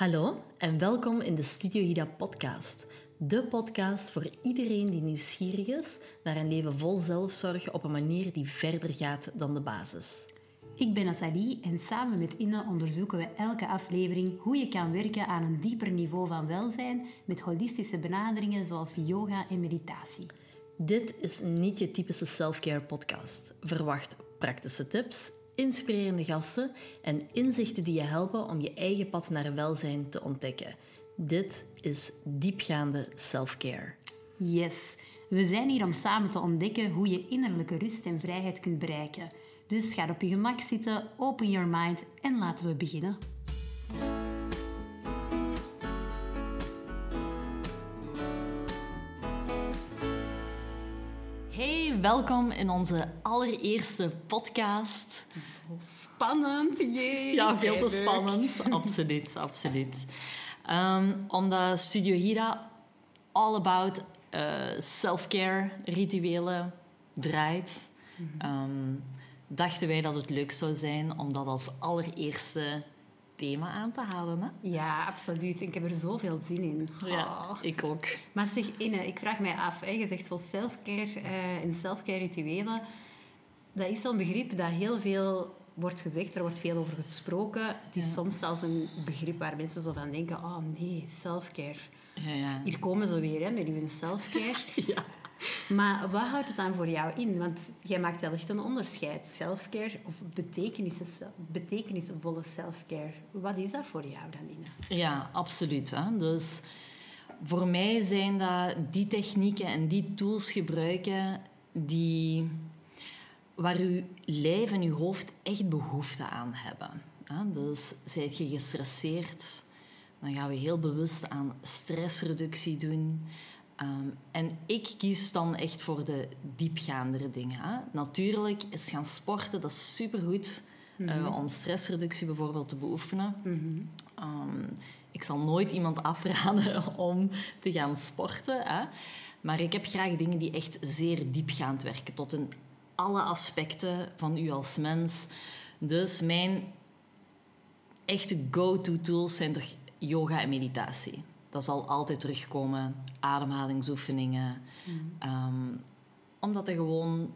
Hallo en welkom in de Studio Hida podcast. De podcast voor iedereen die nieuwsgierig is naar een leven vol zelfzorg op een manier die verder gaat dan de basis. Ik ben Nathalie en samen met Inne onderzoeken we elke aflevering hoe je kan werken aan een dieper niveau van welzijn met holistische benaderingen zoals yoga en meditatie. Dit is niet je typische self-care podcast. Verwacht praktische tips, inspirerende gasten en inzichten die je helpen om je eigen pad naar welzijn te ontdekken. Dit is diepgaande self-care. Yes, we zijn hier om samen te ontdekken hoe je innerlijke rust en vrijheid kunt bereiken. Dus ga op je gemak zitten, open your mind en laten we beginnen. Welkom in onze allereerste podcast. Zo spannend, jee. Ja, veel te spannend. absoluut, absoluut. Um, omdat Studio Hira all about uh, self-care rituelen draait, um, dachten wij dat het leuk zou zijn om dat als allereerste thema aan te halen. Hè? Ja, absoluut. Ik heb er zoveel zin in. Ja, oh. ik ook. Maar zeg, Inne, ik vraag mij af. Hè, je zegt zo self-care uh, en self-care rituelen. Dat is zo'n begrip dat heel veel wordt gezegd. Er wordt veel over gesproken. Het is ja. soms zelfs een begrip waar mensen zo van denken... Oh nee, self-care. Ja, ja. Hier komen ze weer hè, met uw self-care. ja. Maar wat houdt het dan voor jou in? Want jij maakt wel echt een onderscheid. Selfcare of betekenisvolle selfcare. Wat is dat voor jou dan, Ine? Ja, absoluut. Hè? Dus voor mij zijn dat die technieken en die tools gebruiken die, waar uw lijf en uw hoofd echt behoefte aan hebben. Hè? Dus zijt je gestresseerd, dan gaan we heel bewust aan stressreductie doen. Um, en ik kies dan echt voor de diepgaandere dingen. Hè. Natuurlijk is gaan sporten, dat is supergoed mm -hmm. uh, om stressreductie bijvoorbeeld te beoefenen. Mm -hmm. um, ik zal nooit iemand afraden om te gaan sporten. Hè. Maar ik heb graag dingen die echt zeer diepgaand werken, tot in alle aspecten van u als mens. Dus mijn echte go-to tools zijn toch yoga en meditatie dat zal altijd terugkomen. Ademhalingsoefeningen. Mm. Um, omdat het gewoon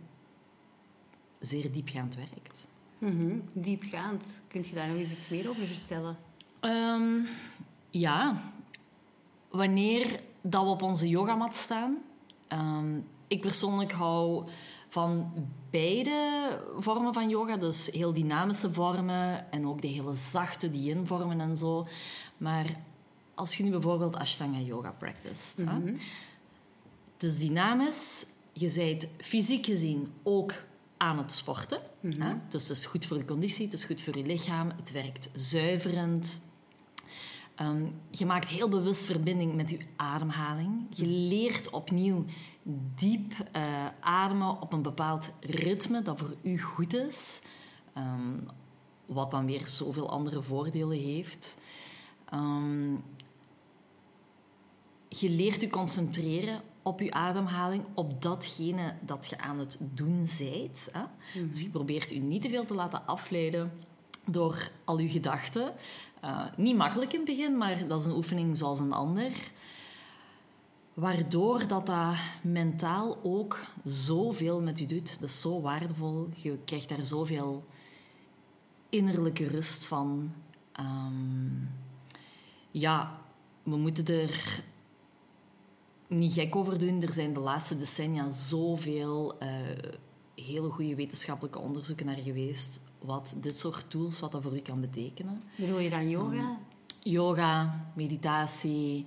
zeer diepgaand werkt. Mm -hmm. Diepgaand. Kun je daar nog eens iets meer over vertellen? Um, ja. Wanneer dat we op onze yogamat staan... Um, ik persoonlijk hou van beide vormen van yoga. Dus heel dynamische vormen en ook de hele zachte die vormen en zo. Maar als je nu bijvoorbeeld Ashtanga yoga practiced. Mm -hmm. Het is dynamisch. Je bent fysiek gezien ook aan het sporten. Mm -hmm. hè? Dus het is goed voor je conditie, het is goed voor je lichaam. Het werkt zuiverend. Um, je maakt heel bewust verbinding met je ademhaling. Je leert opnieuw diep uh, ademen op een bepaald ritme dat voor u goed is. Um, wat dan weer zoveel andere voordelen heeft. Um, je leert je concentreren op je ademhaling, op datgene dat je aan het doen zijt. Hè? Mhm. Dus je probeert je niet te veel te laten afleiden door al je gedachten. Uh, niet makkelijk in het begin, maar dat is een oefening zoals een ander. Waardoor dat, dat mentaal ook zoveel met je doet. Dat is zo waardevol. Je krijgt daar zoveel innerlijke rust van. Um, ja, we moeten er niet gek over doen. Er zijn de laatste decennia zoveel uh, hele goede wetenschappelijke onderzoeken naar geweest. Wat dit soort tools, wat dat voor u kan betekenen. Bedoel je dan yoga? Um, yoga, meditatie,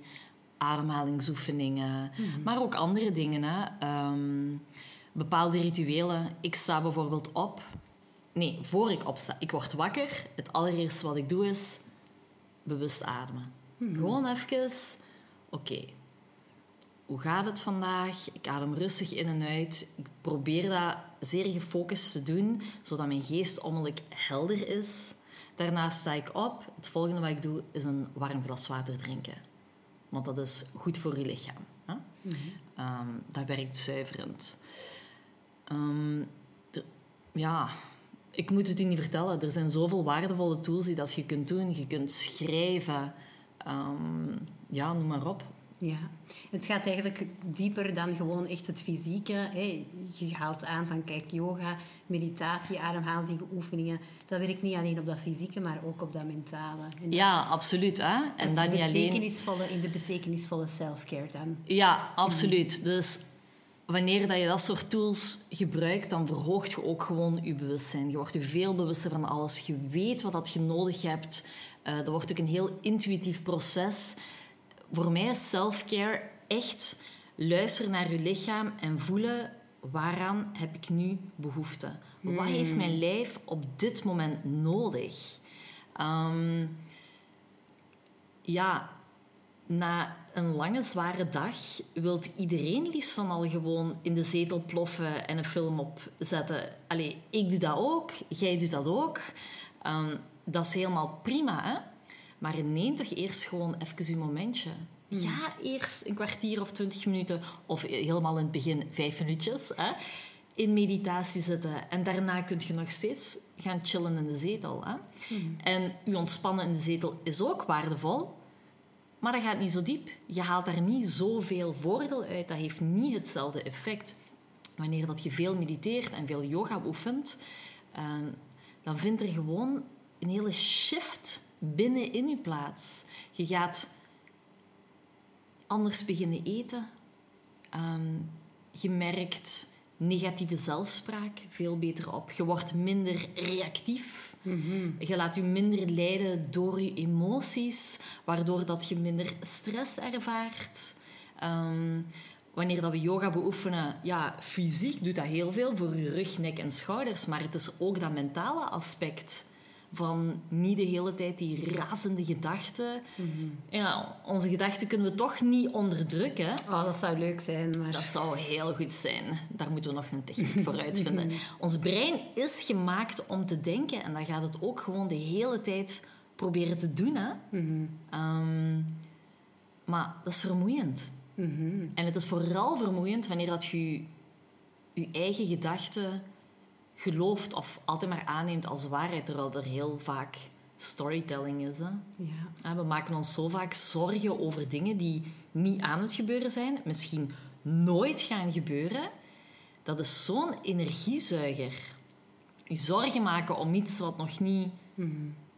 ademhalingsoefeningen. Mhm. Mm -hmm. Maar ook andere dingen. Hè. Um, bepaalde rituelen. Ik sta bijvoorbeeld op. Nee, voor ik opsta. Ik word wakker. Het allereerste wat ik doe is bewust ademen. Mhm. Gewoon even... Oké, okay, hoe gaat het vandaag? Ik adem rustig in en uit. Ik probeer dat zeer gefocust te doen, zodat mijn geest onmiddellijk helder is. Daarna sta ik op. Het volgende wat ik doe is een warm glas water drinken. Want dat is goed voor je lichaam. Hè? Mm -hmm. um, dat werkt zuiverend. Um, de, ja, ik moet het u niet vertellen. Er zijn zoveel waardevolle tools die dat je kunt doen. Je kunt schrijven Ehm, ja, noem maar op. Ja, het gaat eigenlijk dieper dan gewoon echt het fysieke. Je haalt aan van, kijk, yoga, meditatie, ademhalingsoefeningen. Dat werkt niet alleen op dat fysieke, maar ook op dat mentale. En ja, dat absoluut. Hè? En dat niet alleen... In de betekenisvolle self-care dan. Ja, absoluut. Dus wanneer dat je dat soort tools gebruikt, dan verhoogt je ook gewoon je bewustzijn. Je wordt je veel bewuster van alles. Je weet wat dat je nodig hebt. Uh, dat wordt ook een heel intuïtief proces voor mij is self-care echt luisteren naar je lichaam en voelen waaraan heb ik nu behoefte. Wat hmm. heeft mijn lijf op dit moment nodig? Ehm, ja, na een lange, zware dag wilt iedereen liefst van al gewoon in de zetel ploffen en een film opzetten. Allee, ik doe dat ook, jij doet dat ook. Ehm, dat is helemaal prima, hè? Maar neem toch eerst gewoon even een momentje. Hmm. Ja, eerst een kwartier of twintig minuten, of helemaal in het begin vijf minuutjes, hè, in meditatie zitten. En daarna kun je nog steeds gaan chillen in de zetel. Hè. Hmm. En je ontspannen in de zetel is ook waardevol, maar dat gaat niet zo diep. Je haalt daar niet zoveel voordeel uit. Dat heeft niet hetzelfde effect. Wanneer dat je veel mediteert en veel yoga oefent, ehm, dan vindt er gewoon een hele shift binnen in je plaats. Je gaat anders beginnen eten. Ehm, je merkt negatieve zelfspraak veel beter op. Je wordt minder reactief. Mhm. Je laat je minder leiden door je emoties, waardoor dat je minder stress ervaart. Um, wanneer dat we yoga beoefenen, ja, fysiek doet dat heel veel voor je rug, nek en schouders, maar het is ook dat mentale aspect van niet de hele tijd die razende gedachten. Mhm. ja, onze gedachten kunnen we toch niet onderdrukken. Oh, dat zou leuk zijn. Maar... Dat zou heel goed zijn. Daar moeten we nog een techniek voor uitvinden. Ons brein is gemaakt om te denken en dan gaat het ook gewoon de hele tijd proberen te doen. Hè? Mhm. Ehm, maar dat is vermoeiend. Mhm. En het is vooral vermoeiend wanneer dat je je eigen gedachten gelooft of altijd maar aanneemt als waarheid, terwijl er heel vaak storytelling is. Hè? Ja. We maken ons zo vaak zorgen over dingen die niet aan het gebeuren zijn, misschien nooit gaan gebeuren. Dat is zo'n energiezuiger. Je zorgen maken om iets wat nog niet mhm.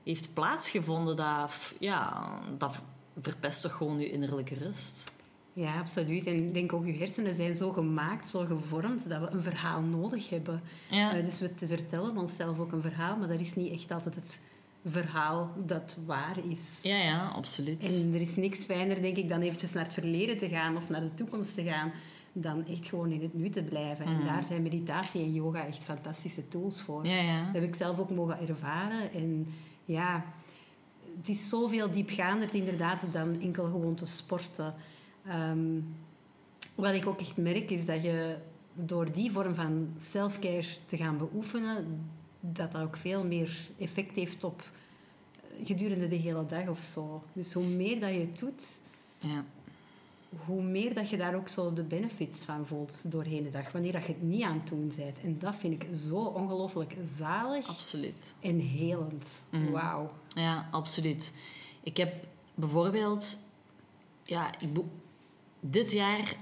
heeft plaatsgevonden, dat, ja, dat verpest toch gewoon je innerlijke rust. Ja, absoluut. En ik denk ook, je hersenen zijn zo gemaakt, zo gevormd, dat we een verhaal nodig hebben. Ja. Uh, dus we vertellen onszelf ook een verhaal, maar dat is niet echt altijd het verhaal dat waar is. Ja, ja, absoluut. En er is niks fijner, denk ik, dan eventjes naar het verleden te gaan of naar de toekomst te gaan, dan echt gewoon in het nu te blijven. En mhm. daar zijn meditatie en yoga echt fantastische tools voor. Ja, ja. Dat heb ik zelf ook mogen ervaren. En ja, het is zoveel diepgaander inderdaad dan enkel gewoon te sporten. Um, wat ik ook echt merk is dat je door die vorm van self-care te gaan beoefenen, dat dat ook veel meer effect heeft op eh, gedurende de hele dag of zo. Dus hoe meer dat je het doet, ja. hoe meer dat je daar ook zo de benefits van voelt doorheen de dag. Wanneer dat je het niet aan het doen bent. En dat vind ik zo ongelooflijk zalig. Absoluut. En helend. Mm. Wauw. Ja, absoluut. Ik heb bijvoorbeeld... Ja, ik, dit jaar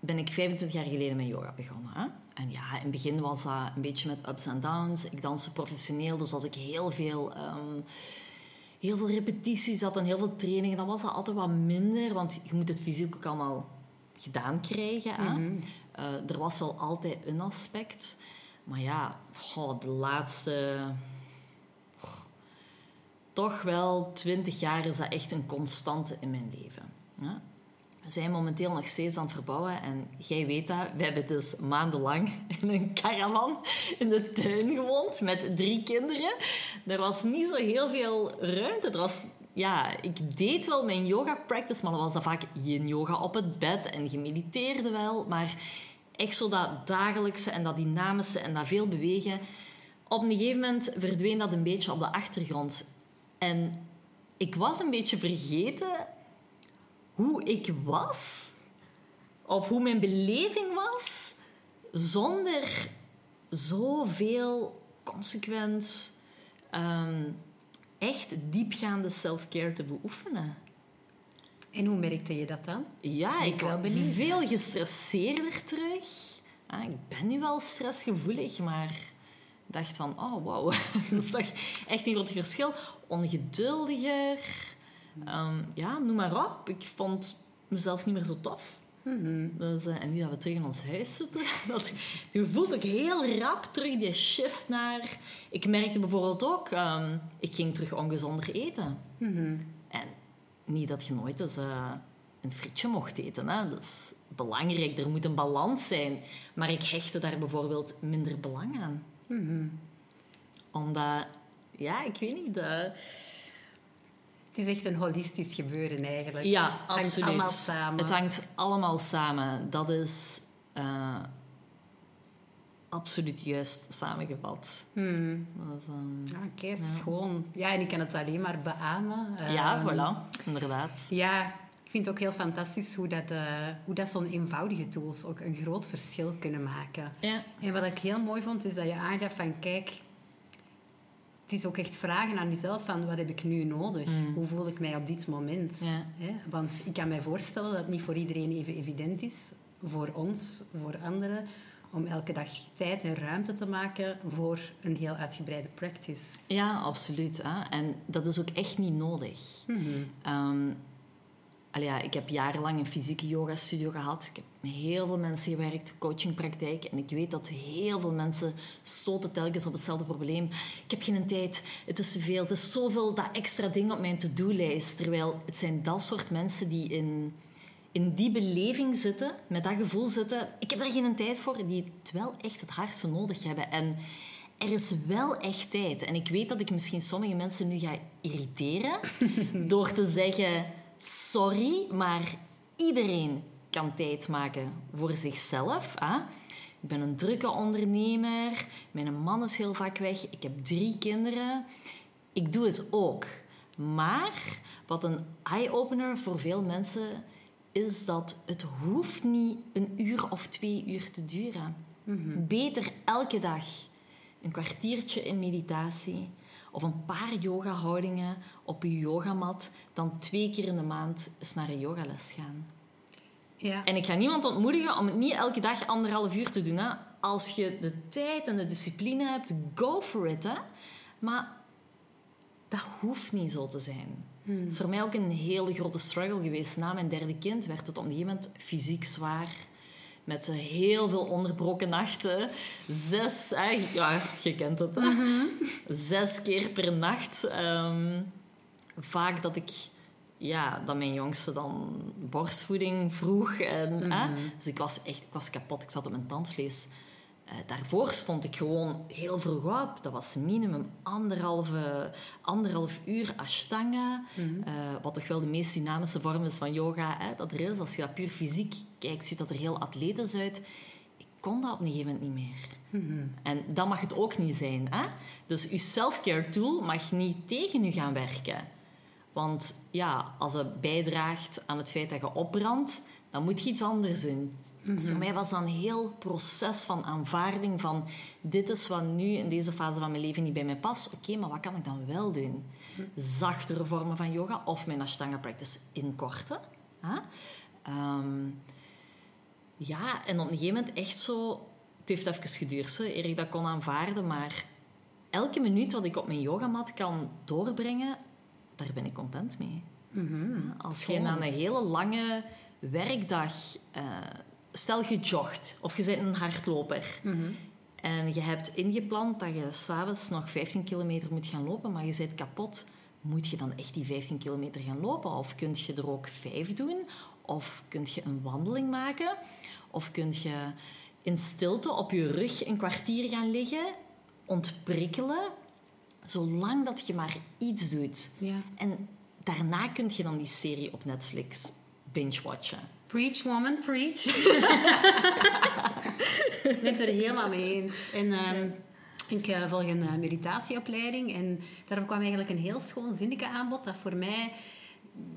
ben ik 25 jaar geleden met yoga begonnen. Hè? En ja, in het begin was dat een beetje met ups en downs. Ik danste professioneel, dus als ik heel veel, um, heel veel repetities had en heel veel trainingen, dan was dat altijd wat minder, want je moet het fysiek ook allemaal gedaan krijgen. Hè? Mhm. Eh, er was wel altijd een aspect. Maar ja, de laatste... toch wel 20 jaar is dat echt een constante in mijn leven. We zijn momenteel nog steeds aan het verbouwen. En jij weet dat, we hebben dus maandenlang in een caravan in de tuin gewoond met drie kinderen. Er was niet zo heel veel ruimte. Er was, ja, ik deed wel mijn yoga practice, maar dan was dat vaak yin yoga op het bed en je mediteerde wel. Maar echt zo dat dagelijkse en dat dynamische en dat veel bewegen. Op een gegeven moment verdween dat een beetje op de achtergrond. En ik was een beetje vergeten hoe ik was, of hoe mijn beleving was, zonder zoveel consequent, um, echt diepgaande self-care te beoefenen. En hoe merkte je dat dan? Ja, Ben ik benieuwd. veel gestresseerder terug. Ah, ik ben nu wel stressgevoelig, maar dacht van, oh wow, dat is toch echt een groot verschil. Ongeduldiger, Ehm, ja, noem maar op. Ik vond mezelf niet meer zo tof. Dus, eh, en nu dat we terug in ons huis zitten, dat, je voelt ook heel rap terug die shift naar... Ik merkte bijvoorbeeld ook, ehm, ik ging terug ongezonder eten. En niet dat je nooit eens eh, een frietje mocht eten. Hè. Dat is belangrijk, er moet een balans zijn. Maar ik hechtte daar bijvoorbeeld minder belang aan. Omdat, ja, ik weet niet... eh, Het is echt een holistisch gebeuren eigenlijk. ja, Het hangt absoluut. allemaal samen. Het hangt allemaal samen. Dat is eh, absoluut juist samengevat. Hmm. Ah, Oké, is schoon. Ja, en ik kan het alleen maar beamen. ja, Ehm, voilà, inderdaad. Ja, ik vind het ook heel fantastisch hoe dat, eh, hoe dat zo'n eenvoudige tools ook een groot verschil kunnen maken. Ja. En wat ik heel mooi vond, is dat je aangaf van kijk, is ook echt vragen aan jezelf van wat heb ik nu nodig? Hoe voel ik mij op dit moment? Mm. Ja. Hè? Want ik kan mij voorstellen dat het niet voor iedereen even evident is, voor ons, voor anderen, om elke dag tijd en ruimte te maken voor een heel uitgebreide practice. Ja, absoluut. Hè. En dat is ook echt niet nodig. Allee, ja, ik heb jarenlang een fysieke yoga-studio gehad. Ik heb met heel veel mensen gewerkt, coachingpraktijk. En ik weet dat heel veel mensen stoten telkens op hetzelfde probleem. Ik heb geen tijd, het is te veel, het is zoveel dat extra ding op mijn to-do-lijst. Terwijl het zijn dat soort mensen die in, in die beleving zitten, met dat gevoel zitten. Ik heb daar geen tijd voor, die het wel echt het hardste nodig hebben. En er is wel echt tijd. En ik weet dat ik misschien sommige mensen nu ga irriteren door te zeggen: sorry, maar iedereen kan tijd maken voor zichzelf. Hè? Ik ben een drukke ondernemer, mijn man is heel vaak weg, ik heb drie kinderen. Ik doe het ook. Maar wat een eye-opener voor veel mensen is dat het hoeft niet een uur of twee uur te duren. Beter elke dag een kwartiertje in meditatie of een paar yoga-houdingen op je yogamat dan twee keer in de maand eens naar een yogales gaan. Ja. En ik ga niemand ontmoedigen om het niet elke dag anderhalf uur te doen. Hè. Als je de tijd en de discipline hebt, go for it. Hè. Maar dat hoeft niet zo te zijn. Het is voor mij ook een hele grote struggle geweest. Na mijn derde kind werd het op een gegeven moment fysiek zwaar. Met heel veel onderbroken nachten. Zes, ja, je kent het. Hè? Zes keer per nacht. Ehm, vaak dat ik ja, dat mijn jongste dan borstvoeding vroeg. En, hè? Dus ik was echt ik was kapot. Ik zat op mijn tandvlees. Eh, daarvoor stond ik gewoon heel vroeg op. Dat was minimum anderhalve, anderhalf uur ashtanga. Eh, wat toch wel de meest dynamische vorm is van yoga hè, dat er is. Als je dat puur fysiek kijkt, ziet dat er heel atletisch uit. Ik kon dat op een gegeven moment niet meer. En dat mag het ook niet zijn. Hè? Dus je self-care tool mag niet tegen je gaan werken. Want ja, als het bijdraagt aan het feit dat je opbrandt, dan moet je iets anders doen. Dus voor mij was dat een heel proces van aanvaarding van dit is wat nu in deze fase van mijn leven niet bij mij past. Oké, maar wat kan ik dan wel doen? Zachtere vormen van yoga of mijn Ashtanga practice inkorten. Hè? Ehm, ja, en op een gegeven moment echt zo... Het heeft even geduurd, hè, eer ik dat kon aanvaarden, maar elke minuut wat ik op mijn yogamat kan doorbrengen, daar ben ik content mee. Als je na een hele lange werkdag... eh, stel je joggt of je bent een hardloper... En je hebt ingepland dat je s'avonds nog 15 kilometer moet gaan lopen, maar je bent kapot. Moet je dan echt die 15 kilometer gaan lopen? Of kun je er ook vijf doen? Of kun je een wandeling maken? Of kun je in stilte op je rug een kwartier gaan liggen, ontprikkelen, zolang dat je maar iets doet. Ja. En daarna kun je dan die serie op Netflix binge-watchen. Preach, woman, preach. Ik ben het er helemaal mee eens. En, ehm, ik eh, volg een eh, meditatieopleiding en daar kwam eigenlijk een heel schoon zinnetje aanbod dat voor mij...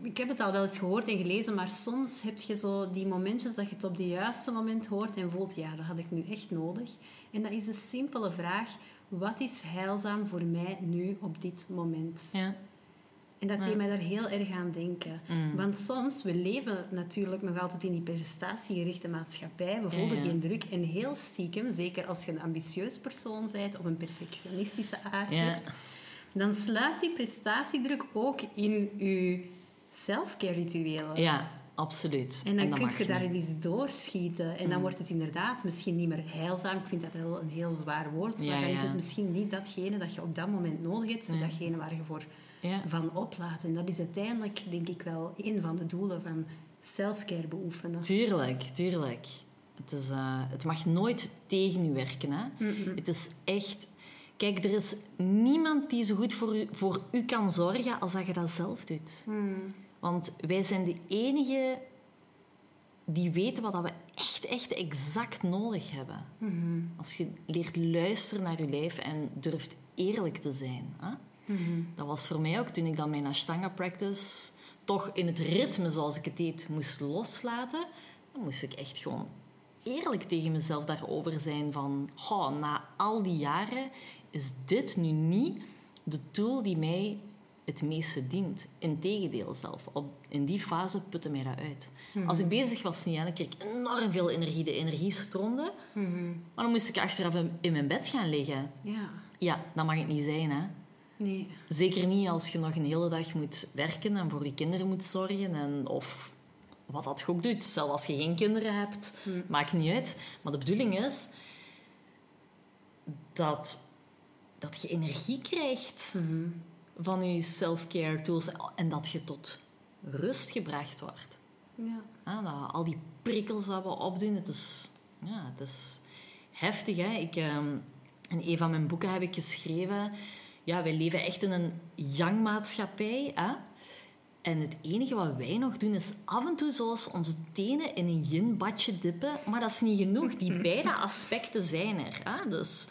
Ik heb het al wel eens gehoord en gelezen, maar soms heb je zo die momentjes dat je het op het juiste moment hoort en voelt, ja, dat had ik nu echt nodig. En dat is de simpele vraag, wat is heilzaam voor mij nu op dit moment? Ja. En dat deed mij daar heel erg aan denken. Want soms, we leven natuurlijk nog altijd in die prestatiegerichte maatschappij. We voelen Ja, ja. die druk. En heel stiekem, zeker als je een ambitieus persoon bent of een perfectionistische aard hebt, dan sluit die prestatiedruk ook in je self-care rituelen. Ja, absoluut. En dan kun je niet. daarin eens doorschieten. En dan wordt het inderdaad misschien niet meer heilzaam. Ik vind dat heel, een heel zwaar woord. Ja, maar dan is het misschien niet datgene dat je op dat moment nodig hebt. Datgene waar je voor Ja. van oplaat. En dat is uiteindelijk, denk ik wel, een van de doelen van self-care beoefenen. Tuurlijk, tuurlijk. Het, is, eh, het mag nooit tegen u werken. Hè? Het is echt... Kijk, er is niemand die zo goed voor u, voor u kan zorgen als dat je dat zelf doet. Want wij zijn de enige die weten wat we echt, echt exact nodig hebben. Als je leert luisteren naar je lijf en durft eerlijk te zijn. Hè? Dat was voor mij ook toen ik dan mijn Ashtanga practice toch in het ritme zoals ik het deed moest loslaten. Dan moest ik echt gewoon eerlijk tegen mezelf daarover zijn van... Oh, na al die jaren is dit nu niet de tool die mij het meeste dient. Integendeel zelf. Op, in die fase putte mij dat uit. Als ik bezig was, dan kreeg ik enorm veel energie. De energie stroomde. Maar dan moest ik achteraf in- in mijn bed gaan liggen. Ja, Ja, dat mag het niet zijn, hè. nee. Zeker niet als je nog een hele dag moet werken en voor je kinderen moet zorgen. En, of wat dat ook doet. Zelfs als je geen kinderen hebt, maakt niet uit. Maar de bedoeling is dat, dat je energie krijgt van je self-care tools. En dat je tot rust gebracht wordt. Ja. Dat, al die prikkels dat we opdoen, het is, ja, het is heftig. Hè? Ik, ehm, in een van mijn boeken heb ik geschreven... Ja, wij leven echt in een yang-maatschappij. Hè? En het enige wat wij nog doen is af en toe zoals onze tenen in een yin-badje dippen. Maar dat is niet genoeg. Die beide aspecten zijn er. Hè? Dus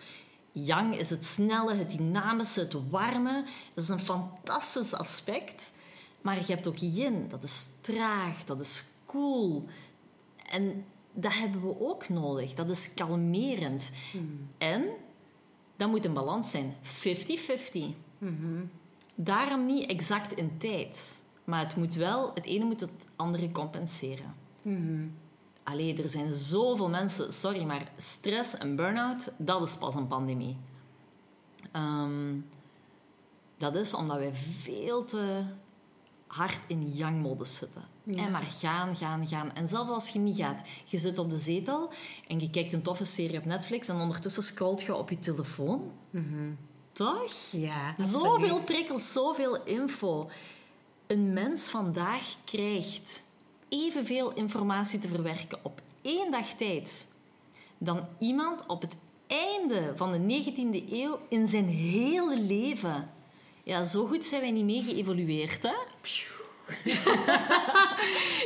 yang is het snelle, het dynamische, het warme. Dat is een fantastisch aspect. Maar je hebt ook yin. Dat is traag, dat is cool. En dat hebben we ook nodig. Dat is kalmerend. En dat moet een balans zijn. 50-50. Daarom niet exact in tijd. Maar het moet wel, het ene moet het andere compenseren. Allee, er zijn zoveel mensen, sorry, maar stress en burn-out, dat is pas een pandemie. Ehm, dat is omdat wij veel te hard in yang-modus zitten. En maar gaan, gaan, gaan. En zelfs als je niet gaat, je zit op de zetel en je kijkt een toffe serie op Netflix en ondertussen scrolt je op je telefoon. Toch? Ja, Zoveel prikkels, zoveel info. Een mens vandaag krijgt evenveel informatie te verwerken op één dag tijd dan iemand op het einde van de 19e eeuw in zijn hele leven. Ja, zo goed zijn wij niet mee geëvolueerd, hè?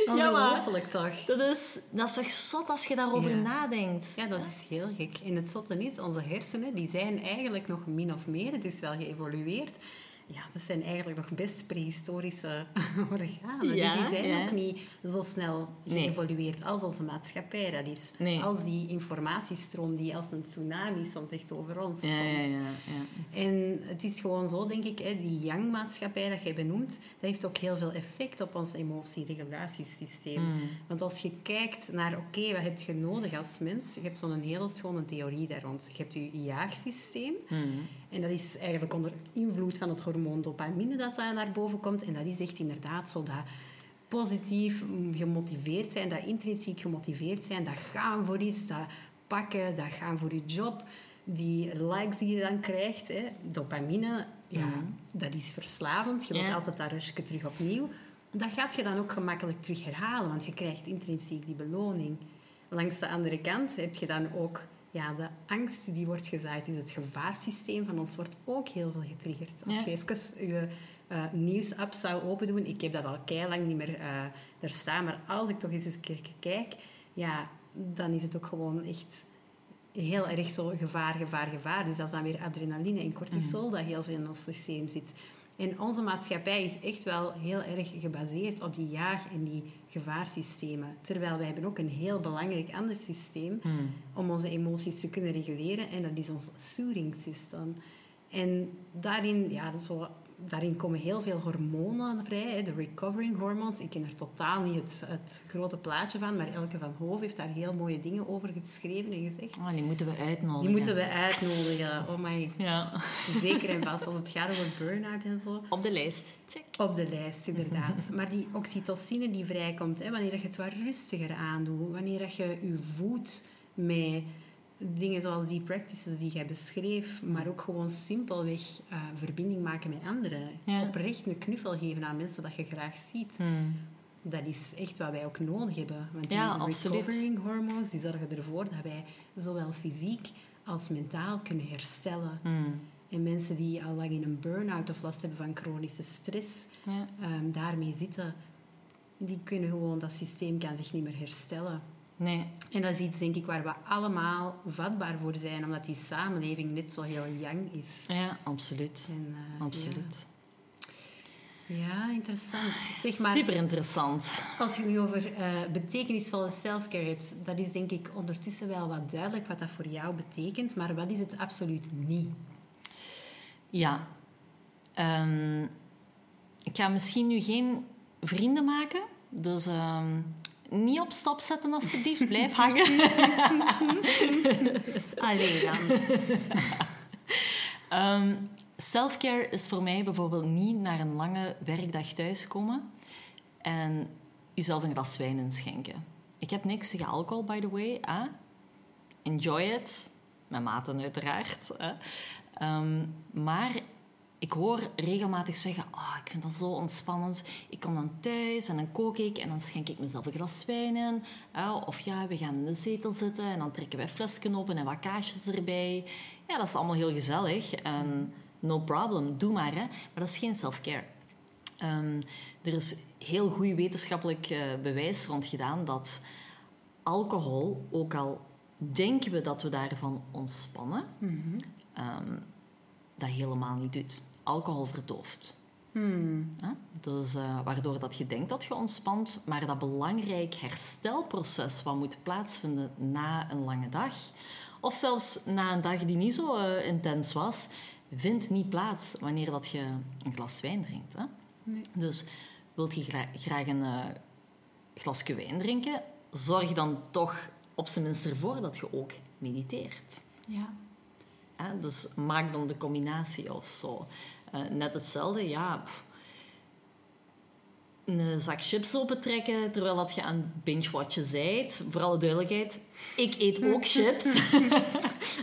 Ja, Ongelooflijk toch? Dat is, dat is toch zot als je daarover Ja. nadenkt. Ja, dat is heel gek. En het zotte is, onze hersenen die zijn eigenlijk nog min of meer, het is wel geëvolueerd. Ja, dat zijn eigenlijk nog best prehistorische organen. Ja, dus die zijn ja. ook niet zo snel Nee. geëvolueerd als onze maatschappij dat is. Nee. Als die informatiestroom die als een tsunami soms echt over ons Ja, komt. ja, ja. ja. En het is gewoon zo, denk ik, hè, die yang-maatschappij dat jij benoemt, dat heeft ook heel veel effect op ons emotieregulatiesysteem. Want als je kijkt naar, oké, wat heb je nodig als mens? Je hebt zo'n hele schone theorie daar rond. Je hebt je jaagsysteem. En dat is eigenlijk onder invloed van het hormoon dopamine dat daar naar boven komt. En dat is echt inderdaad zo dat positief mm, gemotiveerd zijn, dat intrinsiek gemotiveerd zijn, dat gaan voor iets, dat pakken, dat gaan voor je job. Die likes die je dan krijgt, hè, dopamine, ja, dat is verslavend. Je wilt Ja. altijd dat rushje terug opnieuw. Dat gaat je dan ook gemakkelijk terug herhalen, want je krijgt intrinsiek die beloning. Langs de andere kant heb je dan ook ja, de angst die wordt gezaaid. Dus het gevaarsysteem van ons wordt ook heel veel getriggerd. Als je even je eh, nieuwsapp zou open doen, ik heb dat al lang niet meer eh daar staan, maar als ik toch eens een keer kijk, ja, dan is het ook gewoon echt heel erg zo gevaar, gevaar, gevaar. Dus dat is dan weer adrenaline en cortisol dat heel veel in ons systeem zit. En onze maatschappij is echt wel heel erg gebaseerd op die jaag- en die gevaarsystemen. Terwijl wij hebben ook een heel belangrijk ander systeem om onze emoties te kunnen reguleren. En dat is ons soothing system. En daarin, ja, zo, daarin komen heel veel hormonen vrij, de recovering hormones. Ik ken er totaal niet het, het grote plaatje van, maar Elke van Hoof heeft daar heel mooie dingen over geschreven en gezegd. Oh, die moeten we uitnodigen. Die moeten we uitnodigen. Oh my. Ja. Zeker en vast als het gaat over burn-out en zo. Op de lijst. Check. Op de lijst, inderdaad. Maar die oxytocine die vrijkomt, hè, wanneer je het wat rustiger aandoet, wanneer dat je je voedt met dingen zoals die practices die jij beschreef, maar ook gewoon simpelweg uh, verbinding maken met anderen. Ja. Oprecht een knuffel geven aan mensen dat je graag ziet. Hmm. Dat is echt wat wij ook nodig hebben. Want die Ja, recovering hormones die zorgen ervoor dat wij zowel fysiek als mentaal kunnen herstellen. Hmm. En mensen die al lang in een burn-out of last hebben van chronische stress, Ja. ehm, daarmee zitten, die kunnen gewoon, dat systeem kan zich niet meer herstellen. Nee. En dat is iets, denk ik, waar we allemaal vatbaar voor zijn, omdat die samenleving net zo heel young is. Ja, absoluut. En, eh, Absoluut. Ja. Ja, interessant. Zeg maar, Super interessant. als je nu over eh, betekenisvolle self-care hebt, dat is denk ik ondertussen wel wat duidelijk wat dat voor jou betekent, maar wat is het absoluut niet? Ja. Ehm, ik ga misschien nu geen vrienden maken. Dus ehm, niet op stop zetten alsjeblieft. Blijf hangen. Allee dan. Ehm, selfcare is voor mij bijvoorbeeld niet naar een lange werkdag thuiskomen en jezelf een glas wijn inschenken. Ik heb niks tegen alcohol, by the way. Hè? Enjoy it. Met maten uiteraard. Hè? Ehm, maar ik hoor regelmatig zeggen... Oh, ik vind dat zo ontspannend. Ik kom dan thuis en dan kook ik en dan schenk ik mezelf een glas wijn in. Of ja, we gaan in de zetel zitten en dan trekken wij flesken open en wat kaasjes erbij. Ja, dat is allemaal heel gezellig. En no problem, doe maar. Hè? Maar dat is geen self-care. Ehm, er is heel goed wetenschappelijk eh, bewijs rond gedaan dat alcohol, ook al denken we dat we daarvan ontspannen, ehm, dat helemaal niet doet. Alcohol verdooft. Ja? Dus, eh, waardoor dat je denkt dat je ontspant, maar dat belangrijk herstelproces wat moet plaatsvinden na een lange dag, of zelfs na een dag die niet zo eh, intens was, vindt niet plaats wanneer dat je een glas wijn drinkt. Hè? Dus wilt je gra- graag een eh, glasje wijn drinken, zorg dan toch op zijn minst ervoor dat je ook mediteert. Ja. Hè? Dus maak dan de combinatie of zo. Eh, net hetzelfde, ja. pff. Een zak chips opentrekken terwijl dat je aan binge-watchen zijt. Voor alle duidelijkheid, ik eet ook chips.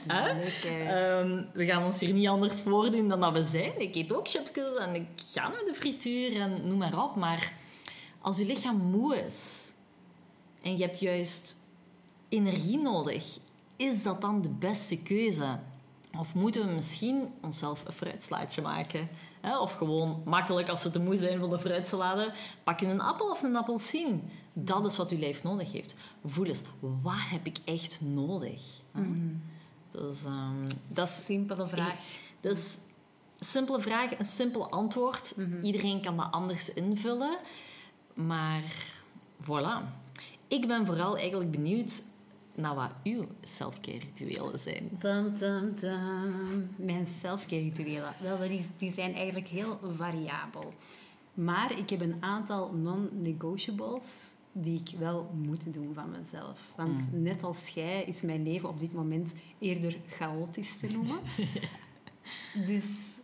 Ehm, we gaan ons hier niet anders voordoen dan dat we zijn. Ik eet ook chipjes en ik ga naar de frituur en noem maar op. Maar als je lichaam moe is en je hebt juist energie nodig, is dat dan de beste keuze? Of moeten we misschien onszelf een fruitslaatje maken? Of gewoon makkelijk, als we te moe zijn van de fruitsalade, pak je een appel of een appelsien. Dat is wat je lijf nodig heeft. Voel eens, wat heb ik echt nodig? Hè? Dus, ehm, dat is Simpele vraag. dus een simpele vraag, een simpel antwoord. Iedereen kan dat anders invullen. Maar voilà. Ik ben vooral eigenlijk benieuwd naar wat uw self-care rituelen zijn. Dun, dun, dun. Mijn self-care rituelen. Wel, die zijn eigenlijk heel variabel. Maar ik heb een aantal non-negotiables die ik wel moet doen van mezelf. Want net als jij is mijn leven op dit moment eerder chaotisch te noemen. dus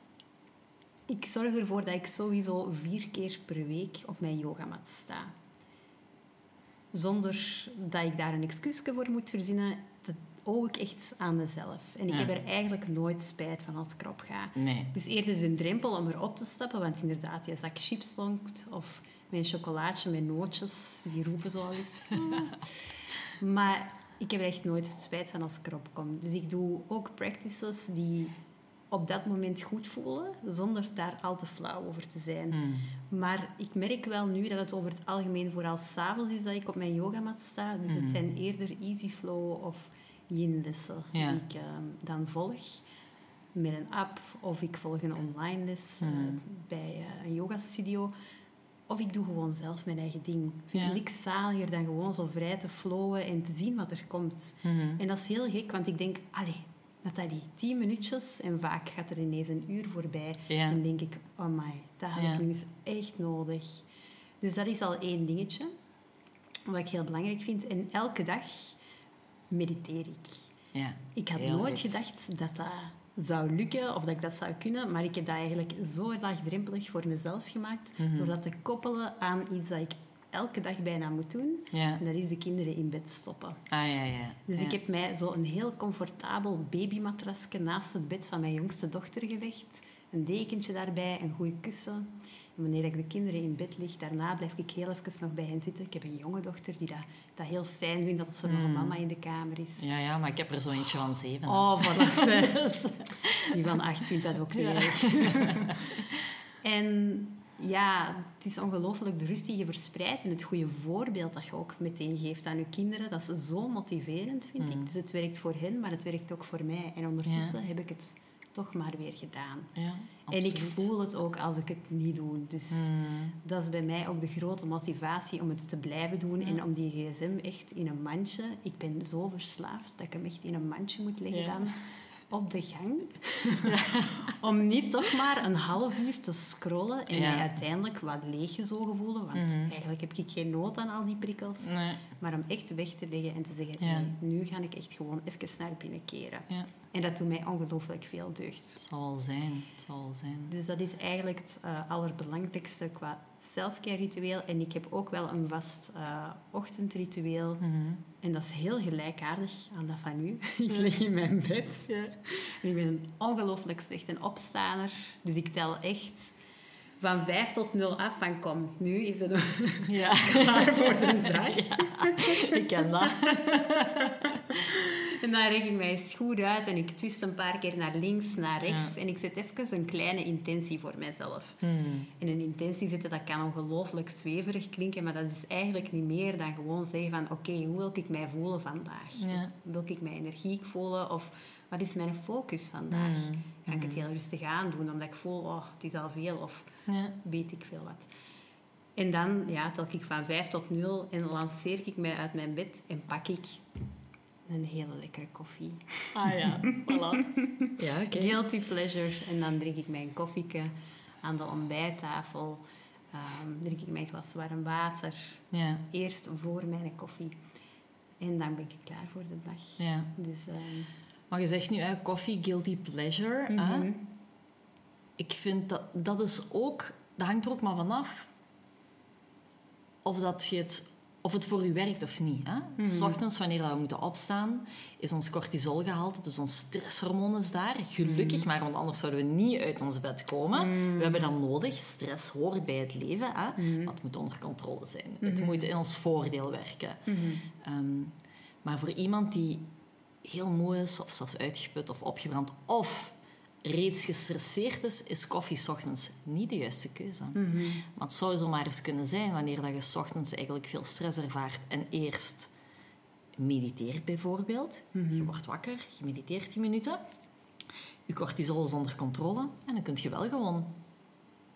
ik zorg ervoor dat ik sowieso vier keer per week op mijn yogamat sta. Zonder dat ik daar een excuusje voor moet verzinnen, dat oog ik echt aan mezelf. En ik Ja. heb er eigenlijk nooit spijt van als ik erop ga. Nee. Het is eerder de drempel om erop te stappen, want inderdaad, je zak chips lonkt of mijn chocolaatje met nootjes, die roepen zo eens. maar ik heb er echt nooit spijt van als ik erop kom. Dus ik doe ook practices die op dat moment goed voelen, zonder daar al te flauw over te zijn. Hmm. Maar ik merk wel nu dat het over het algemeen vooral s'avonds is dat ik op mijn yogamat sta. Dus het zijn eerder easy flow of yin-lessen Ja. die ik ehm, dan volg. Met een app of ik volg een online les eh, bij eh, een yogastudio. Of ik doe gewoon zelf mijn eigen ding. Ik vind Ja. niks zaliger dan gewoon zo vrij te flowen en te zien wat er komt. En dat is heel gek, want ik denk, allee, dat dat die tien minuutjes, en vaak gaat er ineens een uur voorbij. Ja. En denk ik, oh my, dat had Ja. ik nu eens echt nodig. Dus dat is al één dingetje, wat ik heel belangrijk vind. En elke dag mediteer ik. Ja. Ik had nooit gedacht dat dat zou lukken of dat ik dat zou kunnen, maar ik heb dat eigenlijk zo laagdrempelig voor mezelf gemaakt, Mhm. door dat te koppelen aan iets dat ik elke dag bijna moet doen. Ja. En dat is de kinderen in bed stoppen. Ah, ja, ja. Dus ja. ik heb mij zo een heel comfortabel babymatrasje naast het bed van mijn jongste dochter gelegd. Een dekentje daarbij, een goede kussen. En wanneer ik de kinderen in bed lig, daarna blijf ik heel even nog bij hen zitten. Ik heb een jonge dochter die dat, dat heel fijn vindt dat er nog een mama in de kamer is. Ja, ja, maar ik heb er zo eentje van zeven. Oh, voilà. ze. Die van acht vindt dat ook niet erg. en ja, het is ongelooflijk de rust die je verspreidt en het goede voorbeeld dat je ook meteen geeft aan je kinderen. Dat is zo motiverend, vind ik. Dus het werkt voor hen, maar het werkt ook voor mij. En ondertussen heb ik het toch maar weer gedaan. Ja, En ik voel het ook als ik het niet doe. Dus Mm. dat is bij mij ook de grote motivatie om het te blijven doen. En om die gsm echt in een mandje... Ik ben zo verslaafd dat ik hem echt in een mandje moet leggen Ja. dan op de gang. om niet toch maar een half uur te scrollen en Ja. mij uiteindelijk wat leeggezogen voelen. Want eigenlijk heb ik geen nood aan al die prikkels. Nee. Maar om echt weg te leggen en te zeggen... Ja. Nee, nu ga ik echt gewoon even naar binnen keren. Ja, En dat doet mij ongelooflijk veel deugd. het zal wel zijn. Het zal wel zijn. Dus dat is eigenlijk het eh, allerbelangrijkste qua selfcare ritueel. En ik heb ook wel een vast eh, ochtendritueel. Mhm. En dat is heel gelijkaardig aan dat van u. ik lig in mijn bed. En ik ben een ongelooflijk slechte opstaaner. Dus ik tel echt van 5 tot 0 af van kom, nu is het Ja, klaar voor de dag. ik ken dat. En dan rek ik mij eens goed uit en ik twist een paar keer naar links, naar rechts. Ja. En ik zet even een kleine intentie voor mezelf. Hmm. En een intentie zetten, dat kan ongelooflijk zweverig klinken, maar dat is eigenlijk niet meer dan gewoon zeggen van oké, hoe wil ik mij voelen vandaag? Ja. Wil ik mij energiek voelen of wat is mijn focus vandaag? Hmm. Ga ik het heel rustig aandoen omdat ik voel, oh, het is al veel of Ja. weet ik veel wat. En dan ja, tel ik van 5 tot 0 en lanceer ik mij uit mijn bed en pak ik een hele lekkere koffie. Ah ja, voilà. Ja, oké. Guilty pleasure. En dan drink ik mijn koffieke aan de ontbijttafel. Ehm, drink ik mijn glas warm water. Ja, Eerst voor mijn koffie. En dan ben ik klaar voor de dag. ja. Dus ehm, Maar je zegt nu, hè, koffie, guilty pleasure. Hè? Ik vind dat, dat is ook... Dat hangt er ook maar vanaf of, dat je het, of het voor u werkt of niet. Hè? S ochtends, wanneer we moeten opstaan, is ons cortisolgehalte, dus ons stresshormoon is daar. Gelukkig, Mhm. maar want anders zouden we niet uit ons bed komen. We hebben dat nodig. Stress hoort bij het leven. Hè? Het moet onder controle zijn. Het moet in ons voordeel werken. Ehm, maar voor iemand die heel moe is, of zelfs uitgeput of opgebrand, of reeds gestresseerd is, is koffie 's ochtends niet de juiste keuze. Mhm. Maar het zou zomaar eens kunnen zijn wanneer dat je 's ochtends eigenlijk veel stress ervaart en eerst mediteert bijvoorbeeld. Je wordt wakker, je mediteert 10 minuten. Je cortisol is onder controle en dan kun je wel gewoon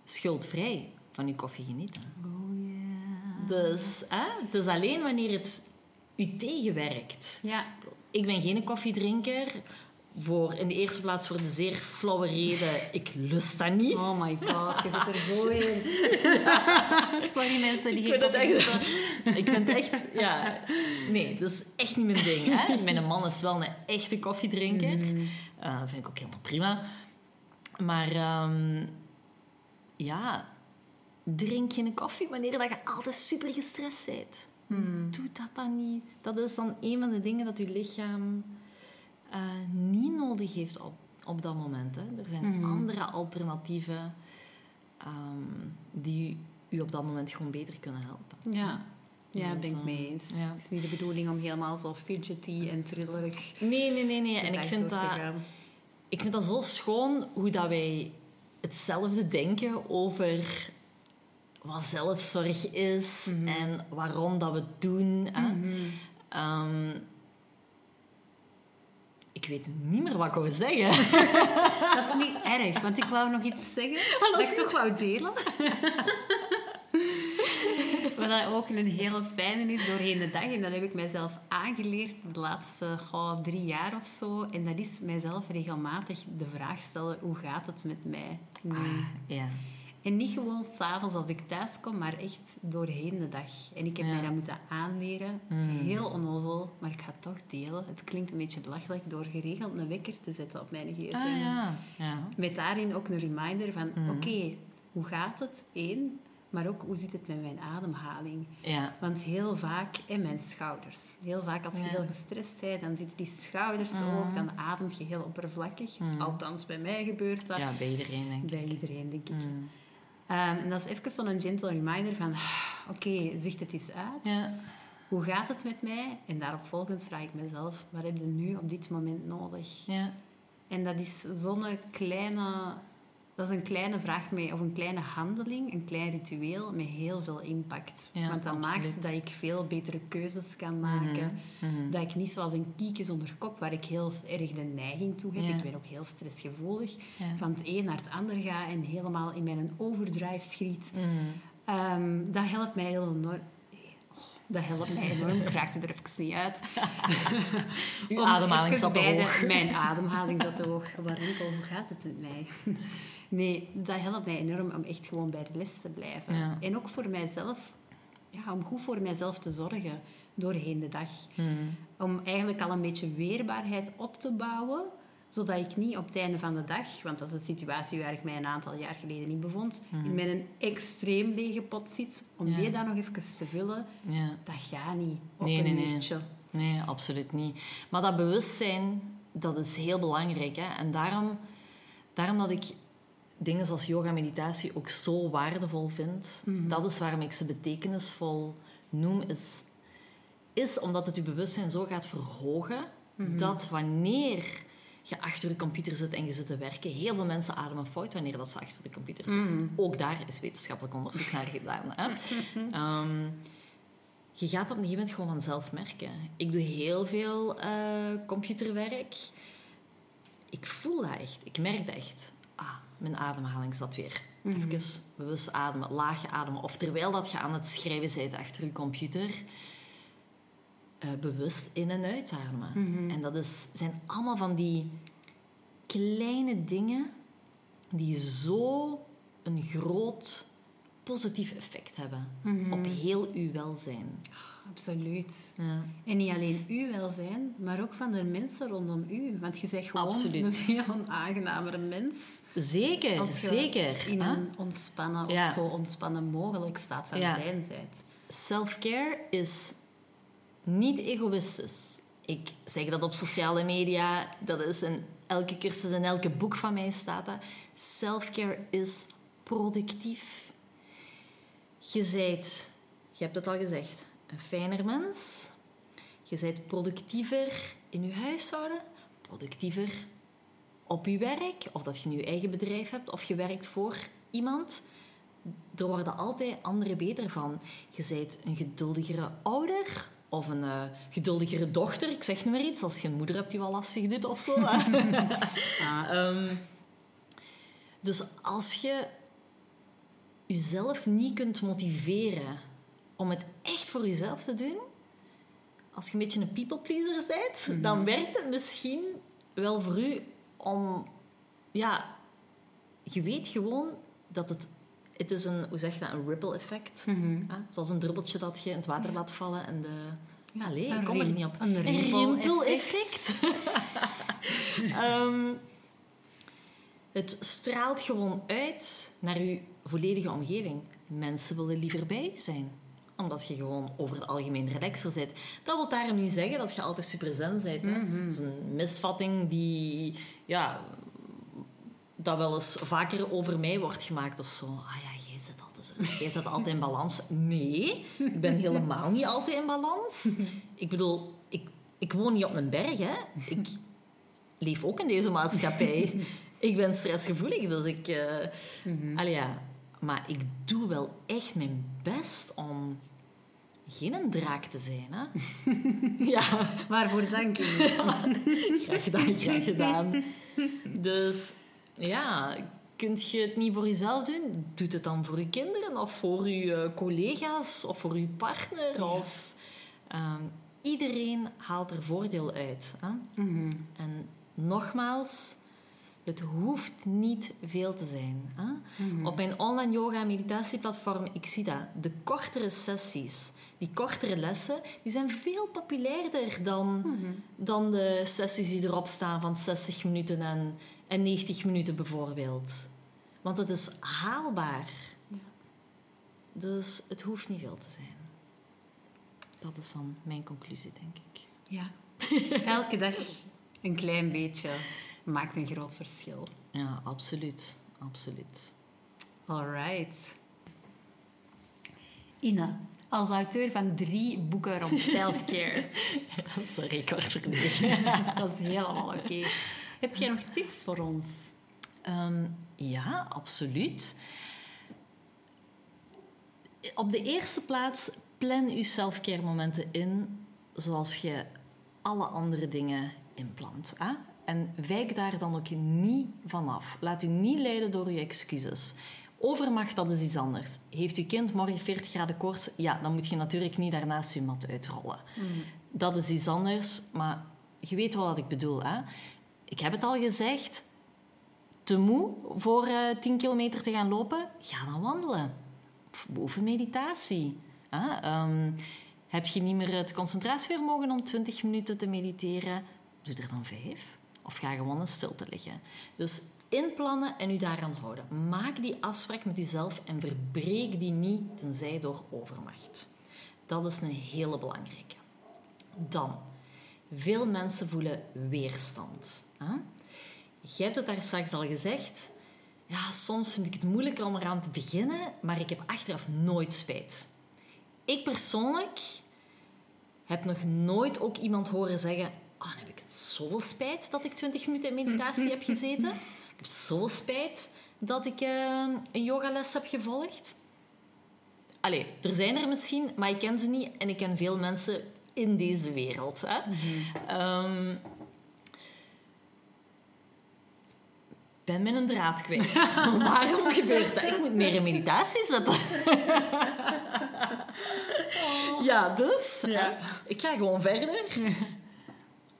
schuldvrij van je koffie genieten. Oh yeah. Dus hè, het is alleen wanneer het u tegenwerkt. Ja. Ik ben geen koffiedrinker. Voor, in de eerste plaats voor de zeer flauwe reden, ik lust dat niet. Oh my god, je zit er zo in. Sorry mensen die geen vind echt-. Ik vind het echt... Ja, nee, dat is echt niet mijn ding. Hè? Mijn man is wel een echte koffiedrinker. Eh, vind ik ook helemaal prima. Maar ehm, ja, drink je een koffie wanneer dat je altijd super gestrest bent. Doe dat dan niet. Dat is dan een van de dingen dat je lichaam eh, niet nodig heeft op, op dat moment. Hè. Er zijn andere alternatieven ehm, die u op dat moment gewoon beter kunnen helpen. Ja. Ja, Dus, ben ik eh, mee eens. ja. Het is niet de bedoeling om helemaal zo fidgety en trillerig Nee, nee, nee. nee. En ik vind, dat, ik vind dat zo schoon hoe dat wij hetzelfde denken over wat zelfzorg is en waarom dat we het doen. Hè. Ehm, ik weet niet meer wat ik wou zeggen. Dat is niet erg, want ik wou nog iets zeggen dat ik toch wou delen. Wat ook een hele fijne is doorheen de dag. En dat heb ik mijzelf aangeleerd de laatste goh, drie jaar of zo. En dat is mijzelf regelmatig de vraag stellen, hoe gaat het met mij nu? Ah, ja. En niet gewoon s'avonds als ik thuis kom, maar echt doorheen de dag. En ik heb Ja. mij dat moeten aanleren. Heel onnozel, maar ik ga het toch delen. Het klinkt een beetje belachelijk door geregeld een wekker te zetten op mijn gsm. Ah, ja. ja. Met daarin ook een reminder van, oké, hoe gaat het? Eén, maar ook hoe zit het met mijn ademhaling? Ja. Want heel vaak, en mijn schouders. Heel vaak als je heel gestrest bent, dan zitten die schouders ook, dan ademt je heel oppervlakkig. Althans, bij mij gebeurt dat. ja, bij iedereen, denk ik. Bij iedereen, denk ik. Ehm, en dat is even zo'n gentle reminder van... Oké, zicht het eens uit. Ja. Hoe gaat het met mij? En daarop volgend vraag ik mezelf... Wat heb je nu op dit moment nodig? Ja. En dat is zo'n kleine... Dat is een kleine vraag mee, of een kleine handeling, een klein ritueel met heel veel impact. Ja, Want dat absoluut. maakt dat ik veel betere keuzes kan maken. Mhm. Dat ik niet zoals een kiekje zonder kop, waar ik heel erg de neiging toe heb. Ja. Ik ben ook heel stressgevoelig. Ja. Van het een naar het ander ga en helemaal in mijn overdrive schiet. Mhm. Ehm, dat helpt mij heel enorm. Oh, Dat helpt mij enorm. Ik raakte er even niet uit. Uw ademhaling zat te hoog. Mijn ademhaling zat te hoog. Rinkel, hoe gaat het met mij? Nee, dat helpt mij enorm om echt gewoon bij de les te blijven. Ja. En ook voor mijzelf, ja, om goed voor mijzelf te zorgen doorheen de dag. Mhm. Om eigenlijk al een beetje weerbaarheid op te bouwen, zodat ik niet op het einde van de dag, want dat is de situatie waar ik mij een aantal jaar geleden in bevond, in met een extreem lege pot zit, om. Ja. die dan nog even te vullen, Ja. dat gaat niet op Nee, een nee, nee. Nee, absoluut niet. Maar dat bewustzijn, dat is heel belangrijk. Hè? En daarom, daarom dat ik dingen zoals yoga meditatie ook zo waardevol vind, dat is waarom ik ze betekenisvol noem, is, is omdat het je bewustzijn zo gaat verhogen, dat wanneer je achter je computer zit en je zit te werken, heel veel mensen ademen fout wanneer dat ze achter de computer zitten. Ook daar is wetenschappelijk onderzoek naar gedaan. Hè? Ehm, je gaat op een gegeven moment gewoon vanzelf merken. Ik doe heel veel eh, computerwerk. Ik voel dat echt. Ik merk dat echt. Mijn ademhaling zat weer. Even bewust ademen, laag ademen. Of terwijl dat je aan het schrijven bent achter je computer, eh, bewust in- en uitademen. En dat is, zijn allemaal van die kleine dingen die zo een groot positief effect hebben op heel uw welzijn. Absoluut. Ja. En niet alleen uw welzijn, maar ook van de mensen rondom u. Want je bent gewoon Absoluut. een veel onaangenamere mens. Zeker, Als je zeker. in hè? een ontspannen Ja. of zo ontspannen mogelijk staat van Ja. zijn zijt. Self-care is niet egoïstisch. Ik zeg dat op sociale media, dat is in elke cursus en elke boek van mij staat dat. Self-care is productief. Je zijt, je hebt het al gezegd, een fijner mens. Je zijt productiever in je huishouden, productiever op je werk, of dat je nu je eigen bedrijf hebt of je werkt voor iemand. Er worden altijd anderen beter van. Je bent een geduldigere ouder of een eh, geduldigere dochter. Ik zeg nu maar iets, als je een moeder hebt die wel lastig doet of zo. Ehm, dus als je jezelf niet kunt motiveren om het echt voor jezelf te doen, als je een beetje een people pleaser bent, dan werkt het misschien wel voor u om, ja, je weet gewoon dat het, het is een, hoe zeg je dat, een ripple effect. Ja, zoals een druppeltje dat je in het water laat vallen en de... Ja, Een ik kom er niet op. een rimpel-effect. rimpel-effect. Ehm, het straalt gewoon uit naar je volledige omgeving. Mensen willen liever bij zijn omdat je gewoon over het algemeen relaxer bent. Dat wil daarom niet zeggen dat je altijd super zen bent. Hè? Dat is een misvatting die... Ja, dat wel eens vaker over mij wordt gemaakt of zo. Ah ja, jij zit altijd zo. Jij zit altijd in balans. Nee, ik ben helemaal niet altijd in balans. Ik bedoel, ik, ik woon niet op een berg, hè. Ik leef ook in deze maatschappij. Ik ben stressgevoelig, dus ik... allee, ja. Maar ik doe wel echt mijn best om geen een draak te zijn, hè. ja. Waarvoor dank u. Graag gedaan, graag gedaan. Dus ja, kunt je het niet voor jezelf doen? Doe het dan voor je kinderen of voor je eh, collega's of voor je partner. Of, ehm, iedereen haalt er voordeel uit. Hè? En nogmaals, het hoeft niet veel te zijn. Hè? Op mijn online yoga meditatieplatform, ik zie dat, de kortere sessies, die kortere lessen, die zijn veel populairder dan, dan de sessies die erop staan van 60 minuten en, en 90 minuten bijvoorbeeld. Want het is haalbaar. Dus het hoeft niet veel te zijn. Dat is dan mijn conclusie, denk ik. Ja. Elke dag een klein beetje maakt een groot verschil. Ja, absoluut. Absoluut. Alright. Ina, als auteur van drie boeken rond self-care. Dat is een record verdedigen. dat is helemaal oké. Heb jij nog tips voor ons? Ehm, ja, absoluut. Op de eerste plaats, plan je selfcare momenten in zoals je alle andere dingen inplant. Hè? En wijk daar dan ook niet vanaf. Laat u niet leiden door uw excuses. Overmacht, dat is iets anders. Heeft uw kind morgen 40 graden koorts? Ja, dan moet je natuurlijk niet daarnaast je mat uitrollen. Dat is iets anders, maar je weet wel wat ik bedoel. Hè? Ik heb het al gezegd. Te moe voor eh 10 kilometer te gaan lopen? Ga dan wandelen. Of beoefen meditatie. Hè? Ehm, heb je niet meer het concentratievermogen om 20 minuten te mediteren? Doe er dan vijf. Of ga gewoon in stilte liggen. Dus inplannen en u daaraan houden. Maak die afspraak met uzelf en verbreek die niet, tenzij door overmacht. Dat is een hele belangrijke. Dan, veel mensen voelen weerstand. Je hebt het daar straks al gezegd. Ja, soms vind ik het moeilijker om eraan te beginnen, maar ik heb achteraf nooit spijt. Ik persoonlijk heb nog nooit ook iemand horen zeggen: Oh, dan heb ik zoveel spijt dat ik 20 minuten in meditatie heb gezeten. Ik heb zoveel spijt dat ik eh, een yogales heb gevolgd. Allee, er zijn er misschien, maar ik ken ze niet en ik ken veel mensen in deze wereld. Hè? Ehm, ben mijn draad kwijt. Waarom gebeurt dat? Ik moet meer in meditatie zetten. Ja, dus Ja. ik ga gewoon verder.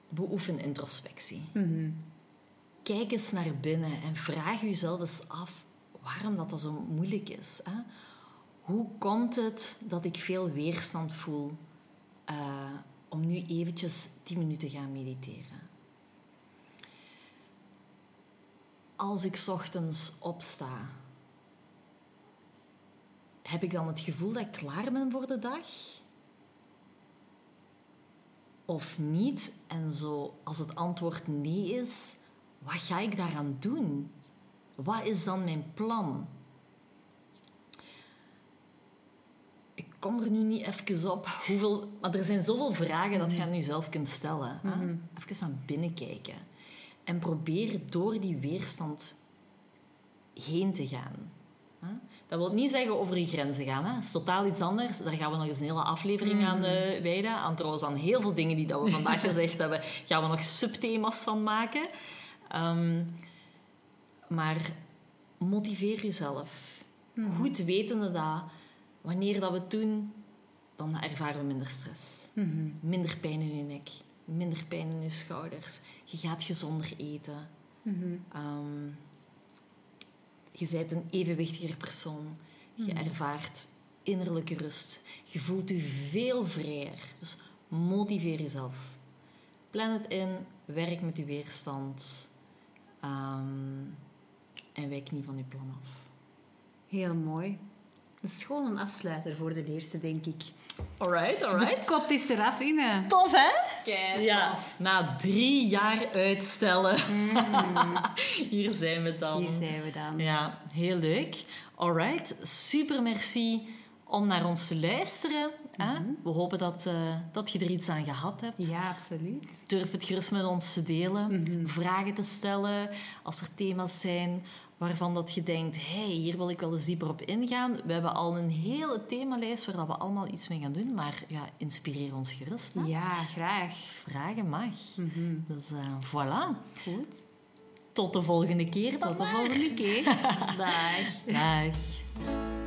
Beoefen introspectie. Kijk eens naar binnen en vraag jezelf eens af waarom dat, dat zo moeilijk is. Hè? Hoe komt het dat ik veel weerstand voel eh, om nu eventjes 10 minuten te gaan mediteren? Als ik 's ochtends opsta, heb ik dan het gevoel dat ik klaar ben voor de dag? Of niet? En zo, als het antwoord nee is, wat ga ik daaraan doen? Wat is dan mijn plan? Ik kom er nu niet even op hoeveel... Maar er zijn zoveel vragen dat je aan jezelf kunt stellen. Hè? Even naar binnen kijken. En probeer door die weerstand heen te gaan. Hè? Dat wil niet zeggen over je grenzen gaan. Hè? Dat is totaal iets anders. Daar gaan we nog eens een hele aflevering aan uh, wijden. Aan trouwens aan heel veel dingen die dat we vandaag gezegd hebben, gaan we nog subthema's van maken. Um, maar motiveer jezelf. Goed wetende dat wanneer dat we het doen, dan ervaren we minder stress. Minder pijn in je nek, minder pijn in je schouders. Je gaat gezonder eten. Um, je bent een evenwichtiger persoon. Je ervaart innerlijke rust. Je voelt je veel vrijer. Dus motiveer jezelf. Plan het in. Werk met je weerstand. Um, en wijk niet van je plan af. Heel mooi. Dat is gewoon een afsluiter voor de eerste, denk ik. Alright, De kop is eraf, Ine. Tof, hè? Kijk. Ja, na drie jaar uitstellen. Hier zijn we dan. Hier zijn we dan. Ja, heel leuk. Alright, super merci om naar ons te luisteren. hè? We hopen dat, eh, dat je er iets aan gehad hebt. Ja, absoluut. Durf het gerust met ons te delen, vragen te stellen. Als er thema's zijn waarvan dat je denkt, hey, hier wil ik wel eens dieper op ingaan. We hebben al een hele themalijst waar dat we allemaal iets mee gaan doen. Maar ja, inspireer ons gerust. Hè? Ja, graag. Vragen mag. Dus eh, voilà. Goed. tot de volgende keer. Tot de volgende keer. Dag. Dag.